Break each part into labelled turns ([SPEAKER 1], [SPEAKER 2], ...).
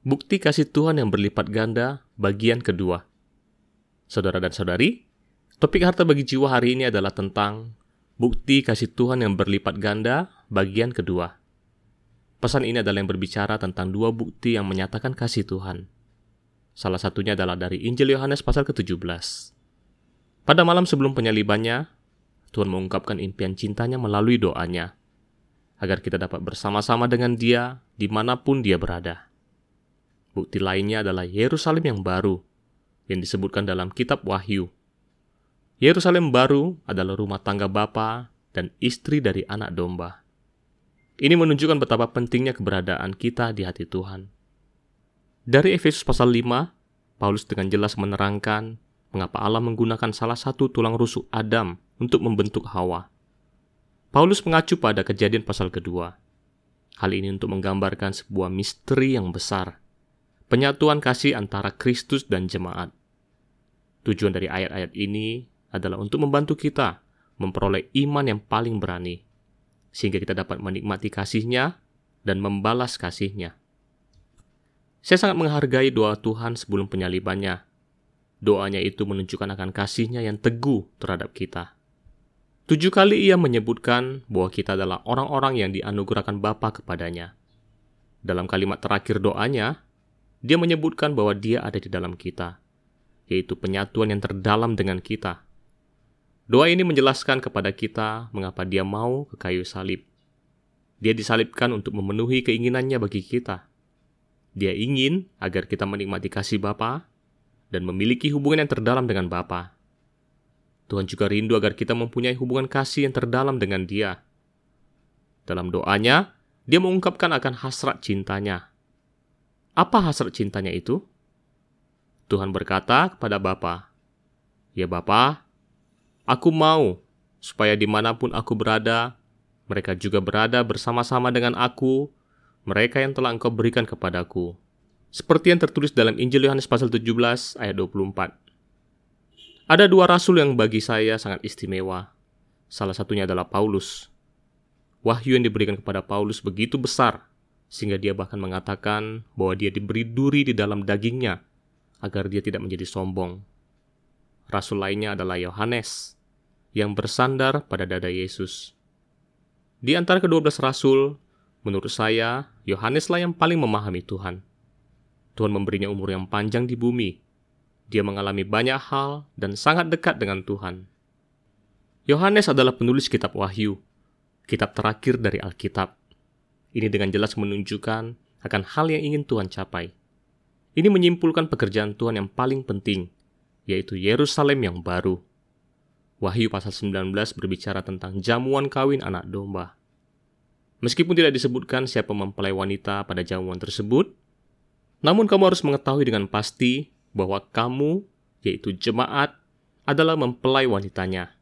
[SPEAKER 1] Bukti kasih Tuhan yang berlipat ganda, bagian kedua. Saudara dan saudari, topik harta bagi jiwa hari ini adalah tentang bukti kasih Tuhan yang berlipat ganda, bagian kedua. Pesan ini adalah yang berbicara tentang dua bukti yang menyatakan kasih Tuhan. Salah satunya adalah dari Injil Yohanes pasal ke-17. Pada malam sebelum penyalibannya, Tuhan mengungkapkan impian cintanya melalui doanya, agar kita dapat bersama-sama dengan dia di mana pun dia berada. Bukti lainnya adalah Yerusalem yang baru, yang disebutkan dalam kitab Wahyu. Yerusalem baru adalah rumah tangga Bapa dan istri dari anak domba. Ini menunjukkan betapa pentingnya keberadaan kita di hati Tuhan. Dari Efesus pasal 5, Paulus dengan jelas menerangkan mengapa Allah menggunakan salah satu tulang rusuk Adam untuk membentuk Hawa. Paulus mengacu pada kejadian pasal kedua. Hal ini untuk menggambarkan sebuah misteri yang besar penyatuan kasih antara Kristus dan jemaat. Tujuan dari ayat-ayat ini adalah untuk membantu kita memperoleh iman yang paling berani, sehingga kita dapat menikmati kasihnya dan membalas kasihnya. Saya sangat menghargai doa Tuhan sebelum penyalibannya. Doanya itu menunjukkan akan kasihnya yang teguh terhadap kita. Tujuh kali ia menyebutkan bahwa kita adalah orang-orang yang dianugerahkan Bapa kepadanya. Dalam kalimat terakhir doanya, dia menyebutkan bahwa dia ada di dalam kita, yaitu penyatuan yang terdalam dengan kita. Doa ini menjelaskan kepada kita mengapa dia mau ke kayu salib. Dia disalibkan untuk memenuhi keinginannya bagi kita. Dia ingin agar kita menikmati kasih Bapa dan memiliki hubungan yang terdalam dengan Bapa. Tuhan juga rindu agar kita mempunyai hubungan kasih yang terdalam dengan Dia. Dalam doanya, dia mengungkapkan akan hasrat cintanya apa hasrat cintanya itu? Tuhan berkata kepada Bapa, Ya Bapa, aku mau supaya di mana pun aku berada, mereka juga berada bersama-sama dengan aku, mereka yang telah engkau berikan kepadaku. Seperti yang tertulis dalam Injil Yohanes pasal 17 ayat 24. Ada dua rasul yang bagi saya sangat istimewa. Salah satunya adalah Paulus. Wahyu yang diberikan kepada Paulus begitu besar sehingga dia bahkan mengatakan bahwa dia diberi duri di dalam dagingnya agar dia tidak menjadi sombong. Rasul lainnya adalah Yohanes yang bersandar pada dada Yesus. Di antara kedua belas rasul, menurut saya, Yohaneslah yang paling memahami Tuhan. Tuhan memberinya umur yang panjang di bumi. Dia mengalami banyak hal dan sangat dekat dengan Tuhan. Yohanes adalah penulis kitab Wahyu, kitab terakhir dari Alkitab. Ini dengan jelas menunjukkan akan hal yang ingin Tuhan capai. Ini menyimpulkan pekerjaan Tuhan yang paling penting, yaitu Yerusalem yang baru. Wahyu pasal 19 berbicara tentang jamuan kawin anak domba. Meskipun tidak disebutkan siapa mempelai wanita pada jamuan tersebut, namun kamu harus mengetahui dengan pasti bahwa kamu, yaitu jemaat, adalah mempelai wanitanya.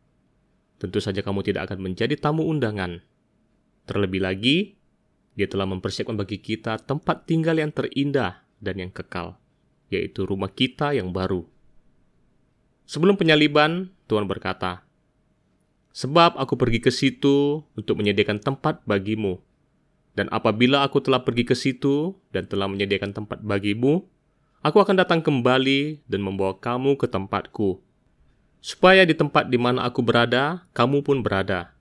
[SPEAKER 1] Tentu saja kamu tidak akan menjadi tamu undangan. Terlebih lagi, dia telah mempersiapkan bagi kita tempat tinggal yang terindah dan yang kekal, yaitu rumah kita yang baru. Sebelum penyaliban, Tuhan berkata, Sebab aku pergi ke situ untuk menyediakan tempat bagimu. Dan apabila aku telah pergi ke situ dan telah menyediakan tempat bagimu, aku akan datang kembali dan membawa kamu ke tempatku. Supaya di tempat di mana aku berada, kamu pun berada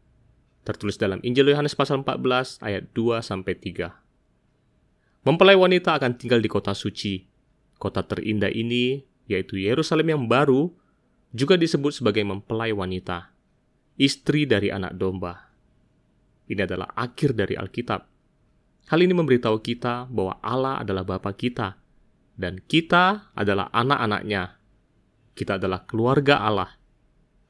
[SPEAKER 1] tertulis dalam Injil Yohanes pasal 14 ayat 2 sampai 3. Mempelai wanita akan tinggal di kota suci. Kota terindah ini, yaitu Yerusalem yang baru, juga disebut sebagai mempelai wanita, istri dari anak domba. Ini adalah akhir dari Alkitab. Hal ini memberitahu kita bahwa Allah adalah Bapa kita, dan kita adalah anak-anaknya. Kita adalah keluarga Allah.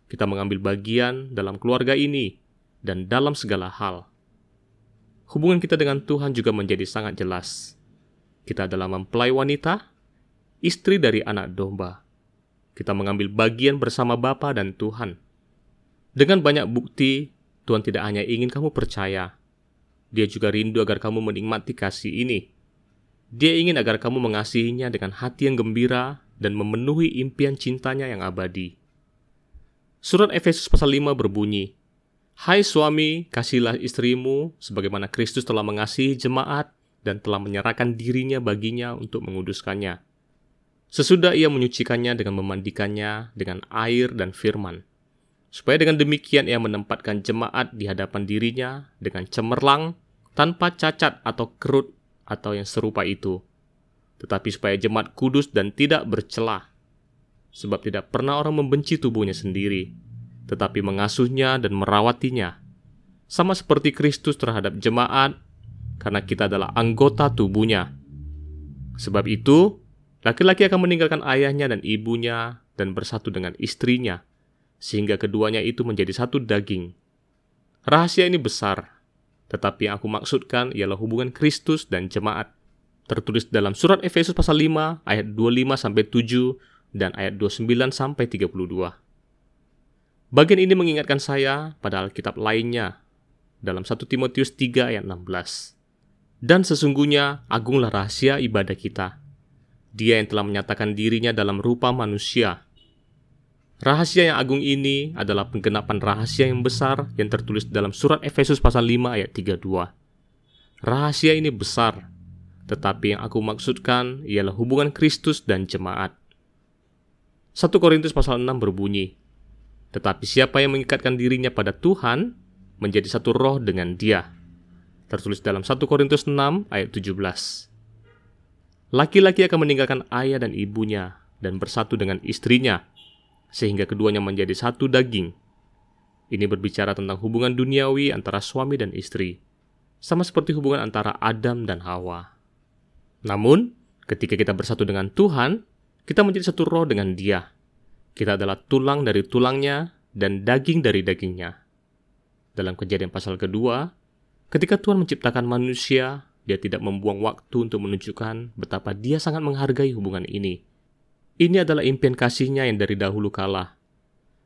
[SPEAKER 1] Kita mengambil bagian dalam keluarga ini dan dalam segala hal. Hubungan kita dengan Tuhan juga menjadi sangat jelas. Kita adalah mempelai wanita, istri dari anak domba. Kita mengambil bagian bersama Bapa dan Tuhan. Dengan banyak bukti, Tuhan tidak hanya ingin kamu percaya, Dia juga rindu agar kamu menikmati kasih ini. Dia ingin agar kamu mengasihinya dengan hati yang gembira dan memenuhi impian cintanya yang abadi. Surat Efesus pasal 5 berbunyi, Hai suami, kasihlah istrimu sebagaimana Kristus telah mengasihi jemaat dan telah menyerahkan dirinya baginya untuk menguduskannya. Sesudah ia menyucikannya dengan memandikannya dengan air dan firman, supaya dengan demikian ia menempatkan jemaat di hadapan dirinya dengan cemerlang, tanpa cacat atau kerut atau yang serupa itu, tetapi supaya jemaat kudus dan tidak bercelah, sebab tidak pernah orang membenci tubuhnya sendiri, tetapi mengasuhnya dan merawatinya, sama seperti Kristus terhadap jemaat karena kita adalah anggota tubuhnya. Sebab itu, laki-laki akan meninggalkan ayahnya dan ibunya dan bersatu dengan istrinya, sehingga keduanya itu menjadi satu daging. Rahasia ini besar, tetapi yang aku maksudkan ialah hubungan Kristus dan jemaat. Tertulis dalam surat Efesus pasal 5 ayat 25 sampai 7 dan ayat 29 sampai 32. Bagian ini mengingatkan saya pada Alkitab lainnya dalam 1 Timotius 3 ayat 16. Dan sesungguhnya agunglah rahasia ibadah kita. Dia yang telah menyatakan dirinya dalam rupa manusia. Rahasia yang agung ini adalah penggenapan rahasia yang besar yang tertulis dalam surat Efesus pasal 5 ayat 32. Rahasia ini besar, tetapi yang aku maksudkan ialah hubungan Kristus dan jemaat. 1 Korintus pasal 6 berbunyi, Tetapi siapa yang mengikatkan dirinya pada Tuhan, menjadi satu roh dengan dia tertulis dalam 1 Korintus 6 ayat 17. Laki-laki akan meninggalkan ayah dan ibunya dan bersatu dengan istrinya, sehingga keduanya menjadi satu daging. Ini berbicara tentang hubungan duniawi antara suami dan istri, sama seperti hubungan antara Adam dan Hawa. Namun, ketika kita bersatu dengan Tuhan, kita menjadi satu roh dengan Dia. Kita adalah tulang dari tulangnya dan daging dari dagingnya. Dalam kejadian pasal kedua, Ketika Tuhan menciptakan manusia, dia tidak membuang waktu untuk menunjukkan betapa dia sangat menghargai hubungan ini. Ini adalah impian kasihnya yang dari dahulu kala.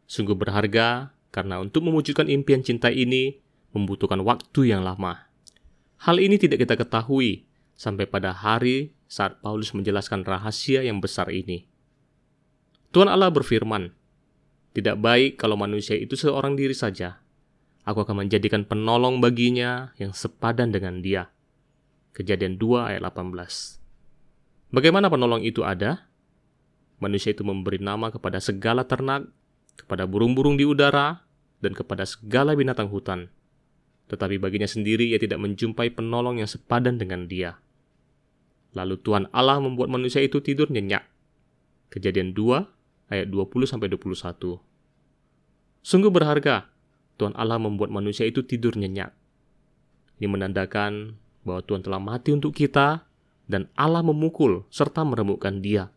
[SPEAKER 1] Sungguh berharga karena untuk mewujudkan impian cinta ini membutuhkan waktu yang lama. Hal ini tidak kita ketahui sampai pada hari saat Paulus menjelaskan rahasia yang besar ini. Tuhan Allah berfirman, "Tidak baik kalau manusia itu seorang diri saja, Aku akan menjadikan penolong baginya yang sepadan dengan dia. Kejadian 2 ayat 18. Bagaimana penolong itu ada? Manusia itu memberi nama kepada segala ternak, kepada burung-burung di udara, dan kepada segala binatang hutan. Tetapi baginya sendiri ia tidak menjumpai penolong yang sepadan dengan dia. Lalu Tuhan Allah membuat manusia itu tidur nyenyak. Kejadian 2 ayat 20-21. Sungguh berharga Tuhan Allah membuat manusia itu tidur nyenyak. Ini menandakan bahwa Tuhan telah mati untuk kita dan Allah memukul serta meremukkan dia.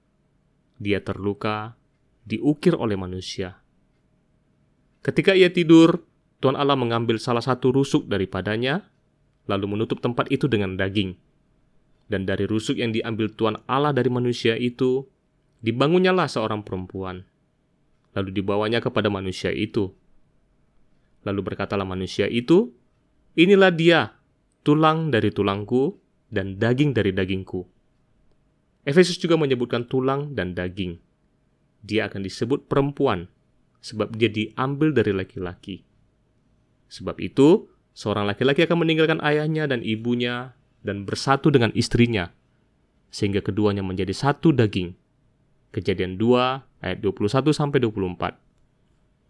[SPEAKER 1] Dia terluka, diukir oleh manusia. Ketika ia tidur, Tuhan Allah mengambil salah satu rusuk daripadanya, lalu menutup tempat itu dengan daging. Dan dari rusuk yang diambil Tuhan Allah dari manusia itu, dibangunnyalah seorang perempuan. Lalu dibawanya kepada manusia itu Lalu berkatalah manusia itu, Inilah dia, tulang dari tulangku dan daging dari dagingku. Efesus juga menyebutkan tulang dan daging. Dia akan disebut perempuan, sebab dia diambil dari laki-laki. Sebab itu, seorang laki-laki akan meninggalkan ayahnya dan ibunya dan bersatu dengan istrinya, sehingga keduanya menjadi satu daging. Kejadian 2 ayat 21 24.